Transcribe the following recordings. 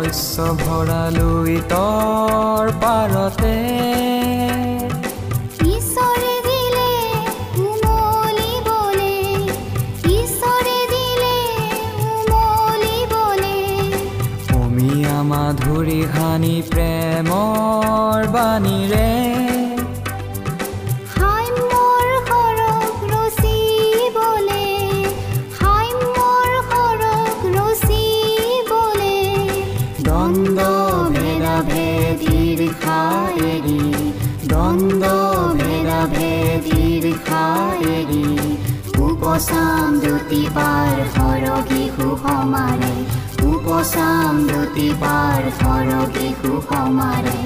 শস্য ভৰালৈ তৰ পাৰতে। মাধুৰী সানি প্ৰেমৰ বাণীৰে। উপচাম পাৰ সৰগী সুসমাৰে উপচাম পাৰ সৰগী সুসমাৰে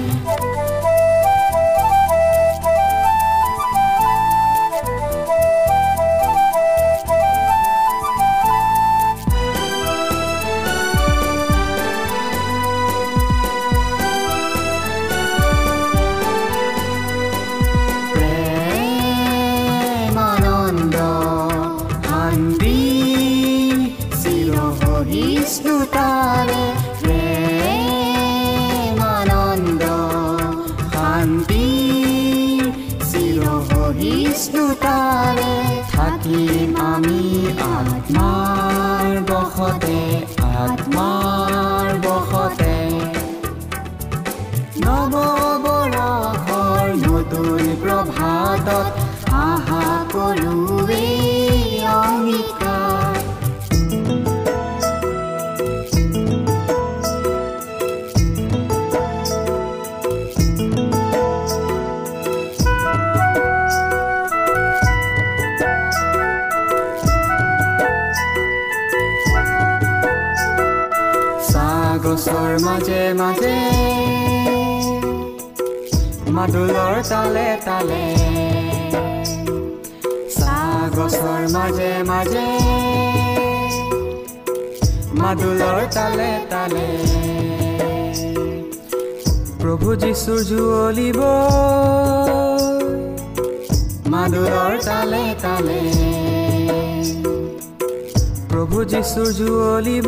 মাজে মাদুলৰ তালে তালে গছৰ মাজে মাজে মাদুলৰ তালে তালে প্ৰভু যীশুৰ জুৱলিব মাদুলৰ তালে তালে প্ৰভু যীশুৰ জুৱলিব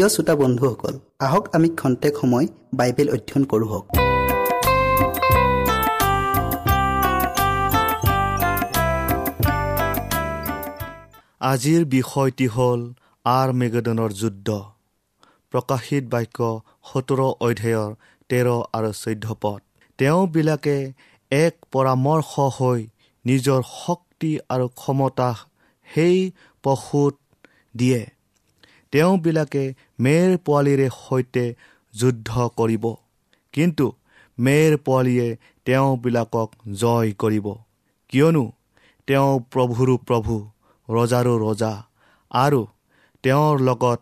প্ৰিয় শ্ৰোতা বন্ধুসকল আহক আমি খন্তেক সময় বাইবেল অধ্যয়ন কৰোঁ আজিৰ বিষয়টি হ'ল আৰ মেগেডনৰ যুদ্ধ। প্ৰকাশিত বাক্য সোতৰ অধ্যায়ৰ তেৰ আৰু চৈধ্য পদ। তেওঁবিলাকে এক পৰামৰ্শ হৈ নিজৰ শক্তি আৰু ক্ষমতা সেই পশুত দিয়ে। তেওঁবিলাকে মেৰ পোৱালিৰে সৈতে যুদ্ধ কৰিব। কিন্তু মেৰ পোৱালীয়ে তেওঁবিলাকক জয় কৰিব। কিয়নো তেওঁ প্ৰভুৰো প্ৰভু ৰজাৰো ৰজা আৰু তেওঁৰ লগত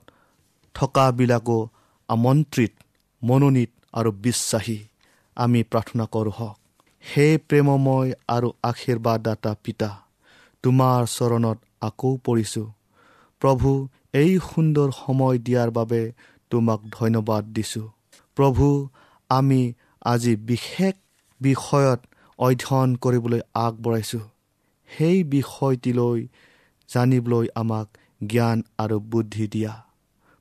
থকাবিলাকো আমন্ত্ৰিত মনোনীত আৰু বিশ্বাসী। আমি প্ৰাৰ্থনা কৰোঁ হওক। সেই প্ৰেমময় আৰু আশীৰ্বাদদাতা পিতা তোমাৰ চৰণত আকৌ পৰিছোঁ। প্ৰভু এই সুন্দৰ সময় দিয়াৰ বাবে তোমাক ধন্যবাদ দিছোঁ। প্ৰভু আমি আজি বিশেষ বিষয়ত অধ্যয়ন কৰিবলৈ আগবঢ়াইছোঁ। সেই বিষয়টিলৈ জানিবলৈ আমাক জ্ঞান আৰু বুদ্ধি দিয়া।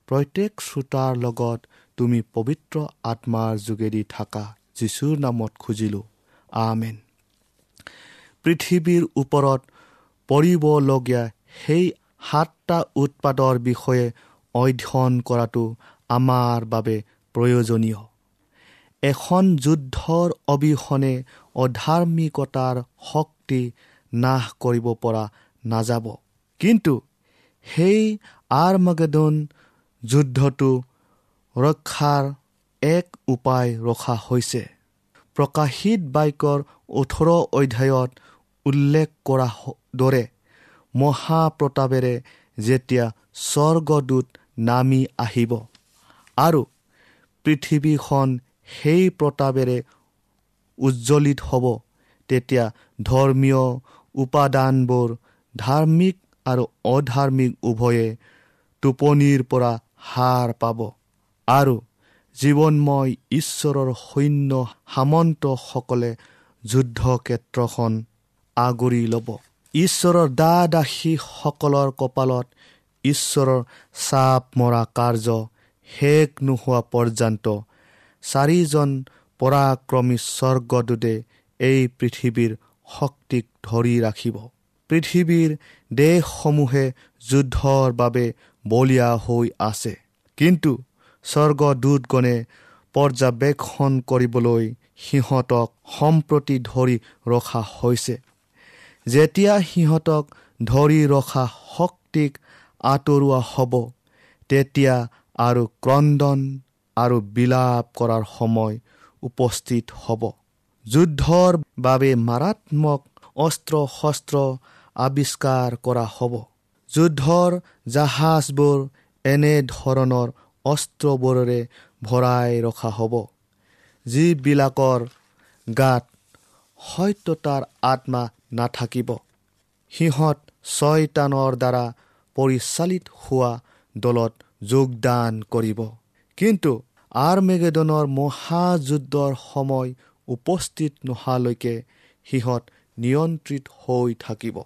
প্ৰত্যেক শ্ৰোতাৰ লগত তুমি পবিত্ৰ আত্মাৰ যোগেদি থাকা যীশুৰ নামত খুজিলোঁ। আমেন। পৃথিৱীৰ ওপৰত পৰিবলগীয়া সেই সাতটা উৎপাদৰ বিষয়ে অধ্যয়ন কৰাটো আমাৰ বাবে প্ৰয়োজনীয়। এখন যুদ্ধৰ অবিহনে অধাৰ্মিকতাৰ শক্তি নাশ কৰিব পৰা নাযাব। কিন্তু সেই আৰমাগেদন যুদ্ধটো ৰক্ষাৰ এক উপায় ৰখা হৈছে। প্ৰকাশিত বাক্যৰ ওঠৰ অধ্যায়ত উল্লেখ কৰা দৰে মহাপ্ৰতাপেৰে যেতিয়া স্বৰ্গদূত নামি আহিব। আৰু পৃথিৱীখন সেই প্ৰতাপেৰে উজ্জ্বলিত হ'ব। তেতিয়া ধৰ্মীয় উপাদানবোৰ ধাৰ্মিক আৰু অধাৰ্মিক উভয়ে টোপনিৰ পৰা হাৰ পাব। আৰু জীৱনময় ঈশ্বৰৰ সৈন্য সামন্তসকলে যুদ্ধক্ষেত্ৰখন আগুৰি ল'ব। ঈশ্বৰৰ দা দাসীসকলৰ কপালত ঈশ্বৰৰ চাপ মৰা কাৰ্য শেষ নোহোৱা পৰ্যন্ত চাৰিজন পৰাক্ৰমী স্বৰ্গদূতে এই পৃথিৱীৰ শক্তিক ধৰি ৰাখিব। পৃথিৱীৰ দেশসমূহে যুদ্ধৰ বাবে বলীয়া হৈ আছে। কিন্তু স্বৰ্গদূতগণে পৰ্যবেক্ষণ কৰিবলৈ সিহঁতক সম্প্ৰতি ধৰি ৰখা হৈছে। যেতিয়া সিহঁতক ধৰি ৰখা শক্তিক আঁতৰোৱা হ'ব তেতিয়া আৰু ক্ৰদন আৰু বিলাপ কৰাৰ সময় উপস্থিত হ'ব। যুদ্ধৰ বাবে মাৰাত্মক অস্ত্ৰ শস্ত্ৰ আৱিষ্কাৰ কৰা হ'ব। যুদ্ধৰ জাহাজবোৰ এনেধৰণৰ অস্ত্ৰবোৰেৰে ভৰাই ৰখা হ'ব যিবিলাকৰ গাত সত্যতাৰ আত্মা নাথাকিব। সিহঁত ছয়তানৰ দ্বাৰা পৰিচালিত হোৱা দলত যোগদান কৰিব। কিন্তু আৰমেগেডনৰ মহাযুদ্ধৰ সময় উপস্থিত নোহোৱালৈকে সিহঁত নিয়ন্ত্ৰিত হৈ থাকিব।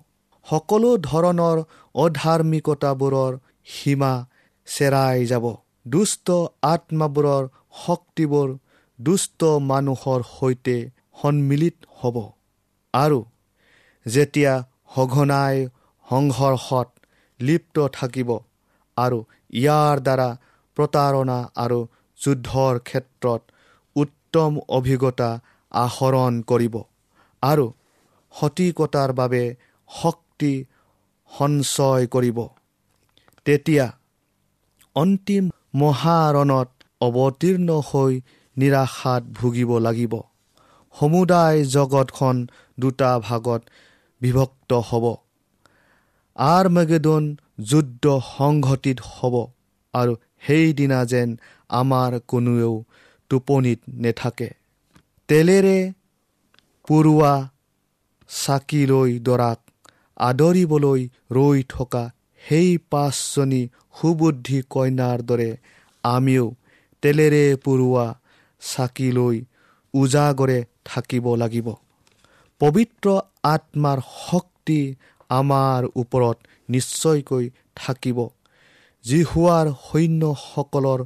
সকলো ধৰণৰ অধাৰ্মিকতাবোৰৰ সীমা চেৰাই যাব। দুষ্ট আত্মাবোৰৰ শক্তিবোৰ দুষ্ট মানুহৰ সৈতে সন্মিলিত হ'ব। আৰু যেতিয়া সঘনাই সংঘৰ্ষত লিপ্ত থাকিব আৰু ইয়াৰ দ্বাৰা প্ৰতাৰণা আৰু যুদ্ধৰ ক্ষেত্ৰত উত্তম অভিজ্ঞতা আহৰণ কৰিব আৰু সঠিকতাৰ বাবে শক্তি সঞ্চয় কৰিব। তেতিয়া অন্তিম মহাৰণত অৱতীৰ্ণ হৈ নিৰাশাত ভুগিব লাগিব। সমুদায় জগতখন দুটা ভাগত বিভক্ত হ'ব। আৰ মেগেদন যুদ্ধ সংঘটিত হ'ব আৰু সেইদিনা যেন আমাৰ কোনোৱেও টোপনিত নেথাকে। তেলেৰে পুৰুৱা চাকিলৈ দৰাক আদৰিবলৈ ৰৈ থকা সেই পাঁচজনী সুবুদ্ধি কইনাৰ দৰে আমিও তেলেৰে পুৰুৱা চাকিলৈ উজাগৰে থাকিব লাগিব। পবিত্ৰ আত্মাৰ শক্তি আমাৰ ওপৰত নিশ্চয়কৈ থাকিব। যি হোৱাৰ সৈন্যসকলৰ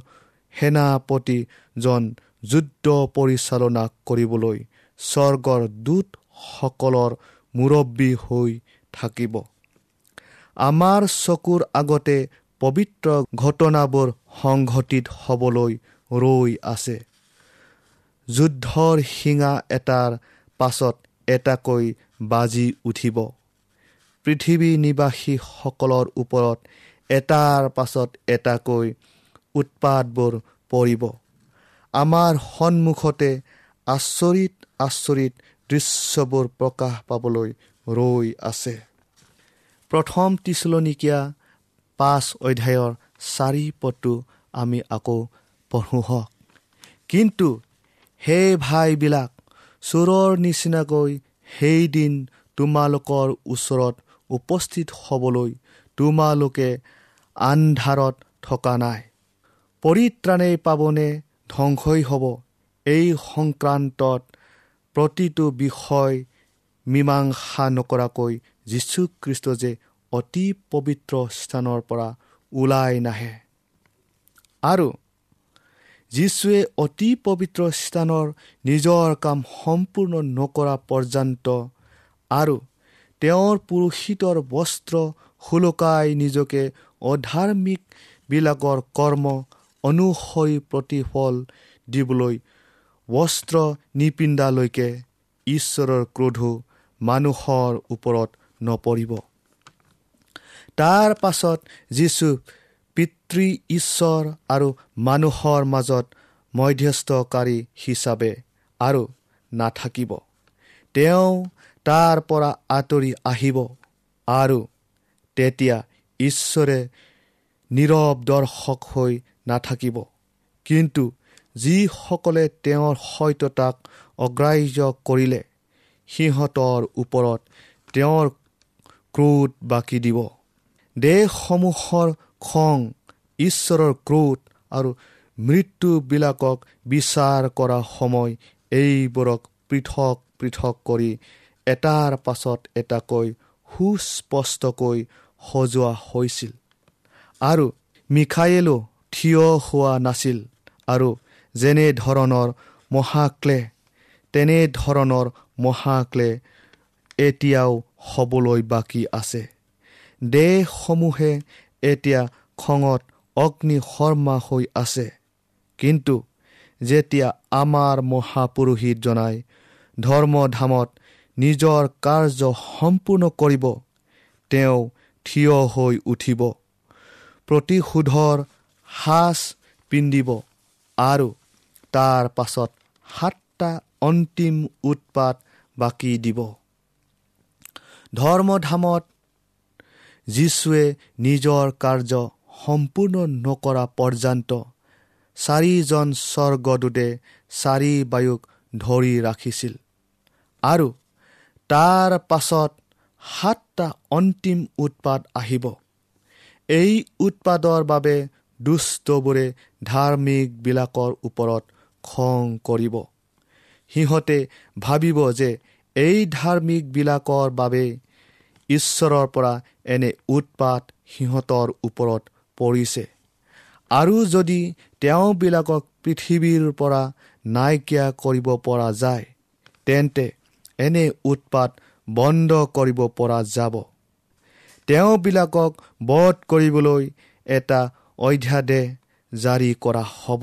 সেনাপতিজন যুদ্ধ পৰিচালনা কৰিবলৈ স্বৰ্গৰ দূতসকলৰ মুৰব্বী হৈ থাকিব। আমাৰ চকুৰ আগতে পবিত্ৰ ঘটনাবোৰ সংঘটিত হ'বলৈ ৰৈ আছে। যুদ্ধৰ শিঙা এটাৰ পাছত এটাকৈ বাজি উঠিব। পৃথিৱী নিবাসীসকলৰ ওপৰত এটাৰ পাছত এটাকৈ উৎপাতবোৰ পৰিব। আমাৰ সন্মুখতে আচৰিত আচৰিত দৃশ্যবোৰ প্ৰকাশ পাবলৈ ৰৈ আছে। প্ৰথম টিচলনিকীয়া পাঁচ অধ্যায়ৰ চাৰি পদটো আমি আকৌ পঢ়োঁ হওক। কিন্তু সেই ভাইবিলাক চোৰৰ নিচিনাকৈ সেইদিন তোমালোকৰ ওচৰত উপস্থিত হ'বলৈ তোমালোকে আন্ধাৰত থকা নাই। পৰিত্ৰাণেই পাবনে ধ্বংসই হ'ব। এই সংক্ৰান্তত প্ৰতিটো বিষয় মীমাংসা নকৰাকৈ যীশুখ্ৰীষ্ট যে অতি পবিত্ৰ স্থানৰ পৰা ওলাই নাহে। আৰু যীশুৱে অতি পবিত্ৰ স্থানৰ নিজৰ কাম সম্পূৰ্ণ নকৰা পৰ্যন্ত আৰু তেওঁৰ পুৰুষিতৰ বস্ত্ৰ সুলকাই নিজকে অধাৰ্মিকবিলাকৰ কৰ্ম অনুসৰি প্ৰতিফল দিবলৈ বস্ত্ৰ নিপিন্ধালৈকে ঈশ্বৰৰ ক্ৰোধো মানুহৰ ওপৰত নপৰিব। তাৰ পাছত যীশু পিতৃ ঈশ্বৰ আৰু মানুহৰ মাজত মধ্যস্থকাৰী হিচাপে আৰু নাথাকিব। তেওঁ তাৰ পৰা আঁতৰি আহিব আৰু তেতিয়া ঈশ্বৰে নীৰৱ দৰ্শক হৈ নাথাকিব। কিন্তু যিসকলে তেওঁৰ সত্যতাক অগ্ৰাহ্য কৰিলে সিহঁতৰ ওপৰত তেওঁৰ ক্ৰোধ বাকী দিব। দেশসমূহৰ খং ঈশ্বৰৰ ক্ৰোধ আৰু মৃত্যুবিলাকক বিচাৰ কৰা সময় এইবোৰক পৃথক পৃথক কৰি এটাৰ পাছত এটাকৈ সুস্পষ্টকৈ সজোৱা হৈছিল। আৰু মিখায়েলো থিয় হোৱা নাছিল আৰু যেনেধৰণৰ মহাক্লে তেনেধৰণৰ মহাক্লে এতিয়াও হ'বলৈ বাকী আছে। দেশসমূহে এতিয়া খঙত অগ্নি শৰ্মা হৈ আছে। কিন্তু যেতিয়া আমাৰ মহাপুৰোহিত জনাই ধৰ্মধামত নিজৰ কাৰ্য সম্পূৰ্ণ কৰিব তেওঁ থিয় হৈ উঠিব প্ৰতিশোধৰ সাজ পিন্ধিব আৰু তাৰ পাছত সাতটা অন্তিম উৎপাত বাকী দিব। ধৰ্মধামত যীশুৱে নিজৰ কাৰ্য সম্পূৰ্ণ নকৰা পৰ্যন্ত চাৰিজন স্বৰ্গদূতে চাৰি বায়ুক ধৰি ৰাখিছিল। আৰু তাৰ পাছত সাতটা অন্তিম উৎপাত আহিব। এই উৎপাদৰ বাবে দুষ্টবোৰে ধাৰ্মিকবিলাকৰ ওপৰত খং কৰিব। সিহঁতে ভাবিব যে এই ধাৰ্মিকবিলাকৰ বাবে ঈশ্বৰৰ পৰা এনে উৎপাত সিহঁতৰ ওপৰত পৰিছে। আৰু যদি তেওঁবিলাকক পৃথিৱীৰ পৰা নাইকিয়া কৰিব পৰা যায় তেন্তে এনে উৎপাত বন্ধ কৰিব পৰা যাব। তেওঁবিলাকক বধ কৰিবলৈ এটা অধ্যাদেশ জাৰি কৰা হ'ব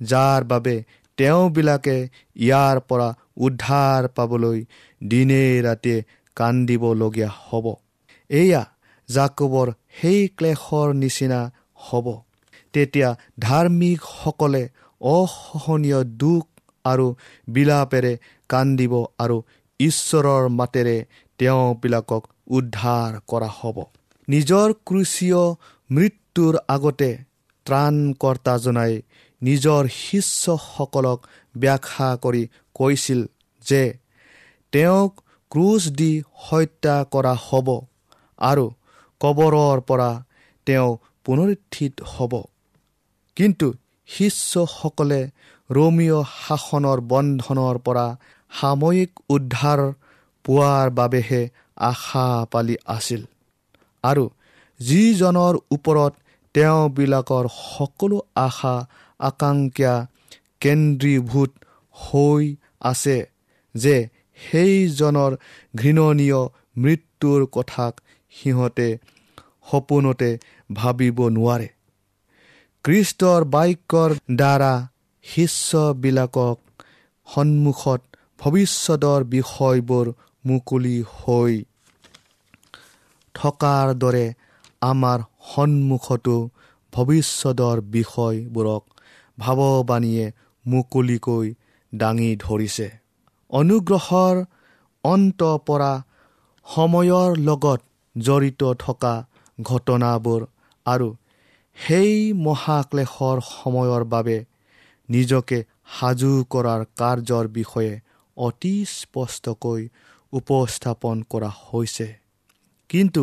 যাৰ বাবে তেওঁবিলাকে ইয়াৰ পৰা উদ্ধাৰ পাবলৈ দিনে ৰাতিয়ে কান্দিবলগীয়া হ'ব। এয়া জাকবৰ সেই ক্লেশৰ নিচিনা হ'ব। তেতিয়া ধাৰ্মিকসকলে অসহনীয় দুখ আৰু বিলাপেৰে কান্দিব আৰু ঈশ্বৰৰ মাতেৰে তেওঁবিলাকক উদ্ধাৰ কৰা হ'ব। নিজৰ ক্ৰুচীয় মৃত্যুৰ আগতে ত্ৰাণকৰ্তাজনাই নিজৰ শিষ্যসকলক ব্যাখ্যা কৰি কৈছিল যে তেওঁক ক্ৰুচ দি হত্যা কৰা হ'ব আৰু কবৰৰ পৰা তেওঁ পুনৰুত্থিত হ'ব। কিন্তু শিষ্যসকলে ৰোমিঅ শাসনৰ বন্ধনৰ পৰা সাময়িক উদ্ধাৰ পোৱাৰ বাবেহে আশা পালি আছিল আৰু যিজনৰ ওপৰত তেওঁবিলাকৰ সকলো আশা আকাংক্ষা কেন্দ্ৰীভূত হৈ আছে যে সেইজনৰ ঘৃণনীয় মৃত্যুৰ কথাক সিহঁতে সপোনতে ভাবিব নোৱাৰে। কৃষ্টৰ বাক্যৰ দ্বাৰা শিষ্যবিলাকক সন্মুখত ভৱিষ্যতৰ বিষয়বোৰ মুকলি হৈ থকাৰ দৰে আমাৰ সন্মুখতো ভৱিষ্যতৰ বিষয়বোৰক ভাৱবাণীয়ে মুকলিকৈ দাঙি ধৰিছে। অনুগ্ৰহৰ অন্ত পৰা সময়ৰ লগত জড়িত থকা ঘটনাবোৰ আৰু সেই মহাক্লেশৰ সময়ৰ বাবে নিজকে সাজু কৰাৰ কাৰ্যৰ বিষয়ে অতি স্পষ্টকৈ উপস্থাপন কৰা হৈছে। কিন্তু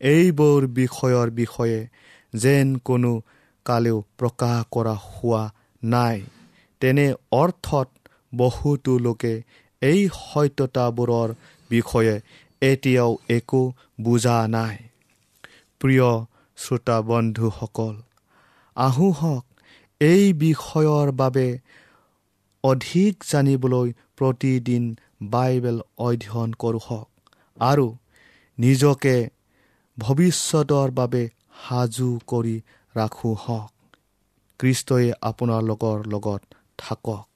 এইবোৰ বিষয়ৰ বিষয়ে যেন কোনো কালেও প্ৰকাশ কৰা হোৱা নাই তেনে অৰ্থত বহুতো লোকে এই সত্যতাবোৰৰ বিষয়ে এতিয়াও একো বুজা নাই। প্ৰিয় শ্ৰোতা বন্ধুসকল আহোঁহক এই বিষয়ৰ বাবে অধিক জানিবলৈ প্ৰতিদিন বাইবেল অধ্যয়ন কৰোঁহক আৰু নিজকে ভৱিষ্যতৰ বাবে সাজু কৰি ৰাখোঁ হওক কৃষ্টই আপোনালোকৰ লগত থাকক।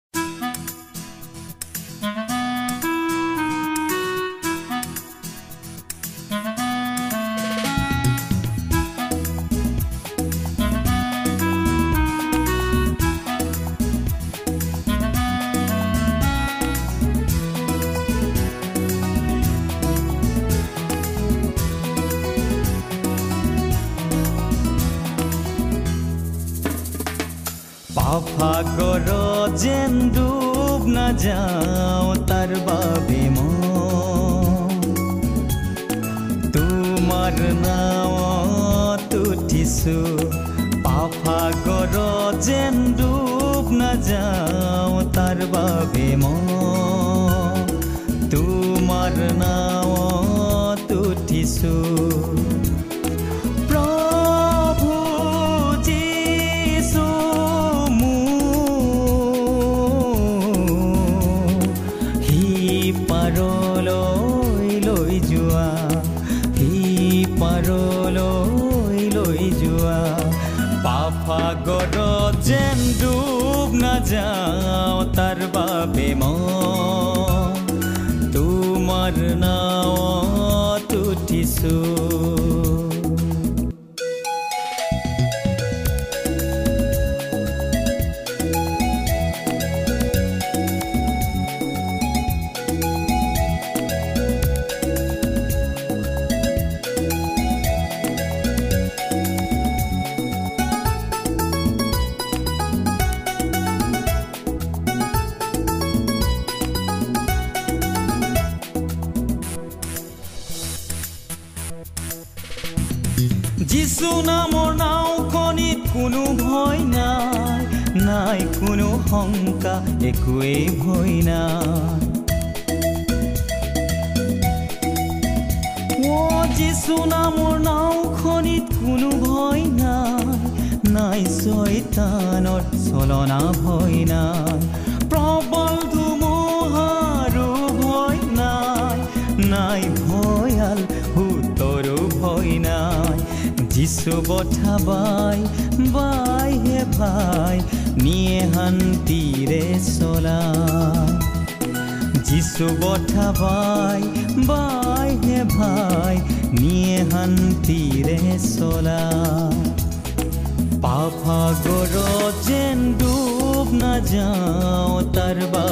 পাফাগৰ যেন ডুব নাযাওঁ তাৰ বাবে মই তোমাৰ নাৱত উঠিছো পাফাগৰ যেন ডুব নাযাওঁ তাৰ বাবে মই তোমাৰ নাৱত উঠিছো উঠিছো যিচু নামৰ নাওখনিত কোনো ভয় নাই নাই কোনো শংকা একোৱেই ভয় নাই। যিচু নামৰ নাওখনিত কোনো ভয় নাই নাই চৈতানৰ চলনা ভয় নাই। প্ৰবল ধুমুহাৰো যিচু বঠা বাই বাই হে ভাই, নিয়ে শান্তিৰে চলা যিচু বঠা বাই বাই হে ভাই, নিয়ে শান্তিৰে চলা পাফাগৰ যেন ডুব নাযাওঁ তাৰ বাবে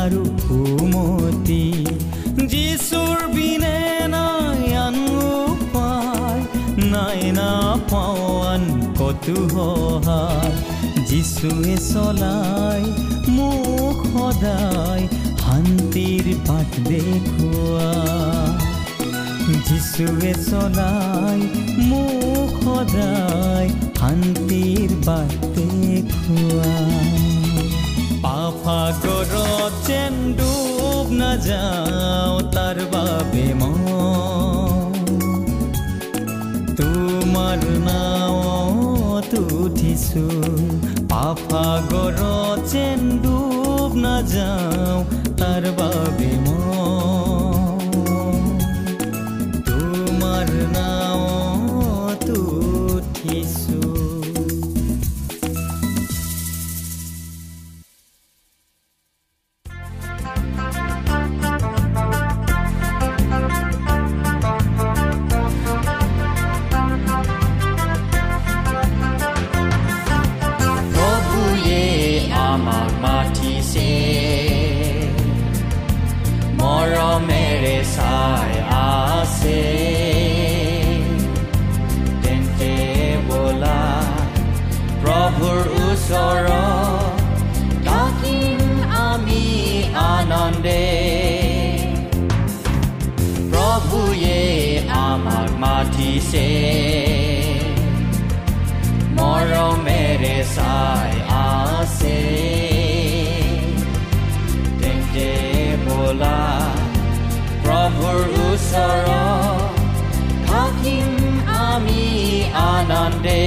আৰু সুমতি যিচুৰ বিনে নাই আন উপায় নাই নাপাওঁ কতো সহায়। যিচুৱে চলাই মোক সদায় শান্তিৰ বাট দেখুৱা যিচুৱে চলাই মোক সদায় শান্তিৰ বাট দেখুৱা পাফাগৰত যেন ডুব নাযাওঁ তাৰ বাবে মই তোমাৰ নাৱত উঠিছোঁ পাফাগৰত যেন ডুব নাযাওঁ তাৰ বাবে মই ওচৰত থাকিম আমি আনন্দে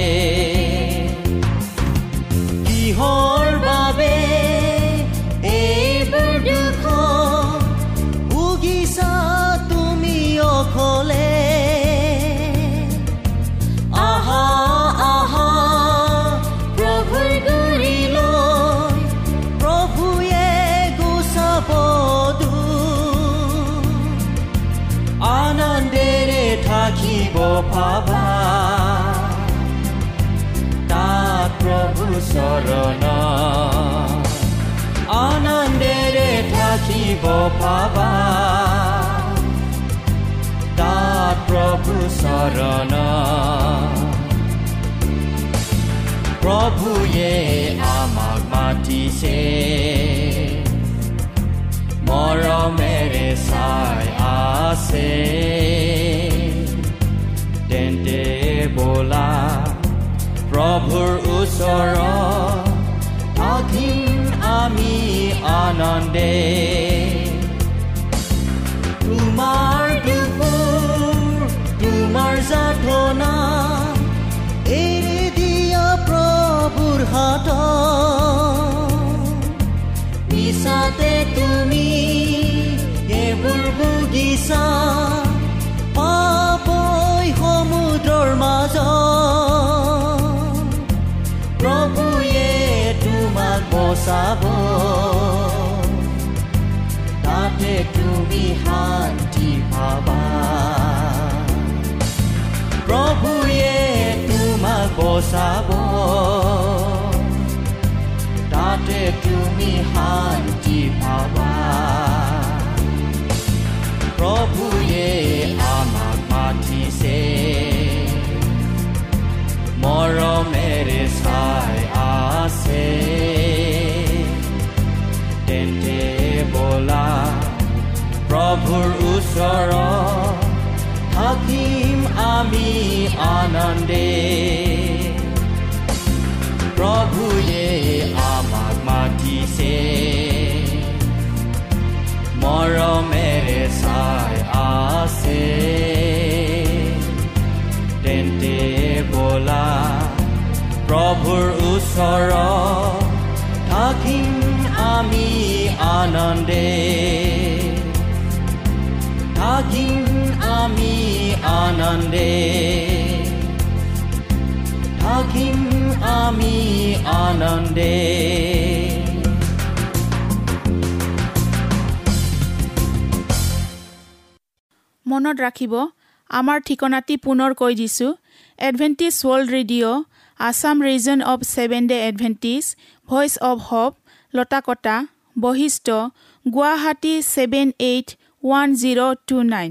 চৰণ প্ৰভুয়ে আমাক মাতিছে। মৰমেৰে চাই আছে। তেন্তে বোলা প্ৰভুৰ ওচৰত থাকিম আমি আনন্দে যাতনা এৰি দিয়া প্ৰভুৰ হাত। মিছাতে তুমি এইবোৰ ভুগিছা পাপই সমুদ্ৰৰ মাজত। প্ৰভুয়ে তোমাক বচাব। বচাব তাতে তুমি শান্তি পাবা প্ৰভুয়ে আমাক মাতিছে মৰমেৰে চাই আছে তেন্তে বলা প্ৰভুৰ ওচৰত থাকিম আমি আনন্দে। প্ৰভুয়ে আমাক মাতিছে। মৰমেৰে চাই আছে। তেন্তে বলা প্ৰভুৰ ওচৰত থাকিম আমি আনন্দে। আনন্দে থাকিম আমি আনন্দে মনত ৰাখিব আমাৰ ঠিকনাটি পুনৰ কৈ দিছোঁ। Adventist world radio' Assam region of seven day Adventist voice of hope Latakata Basistha Guwahati seven eight one zero' two nine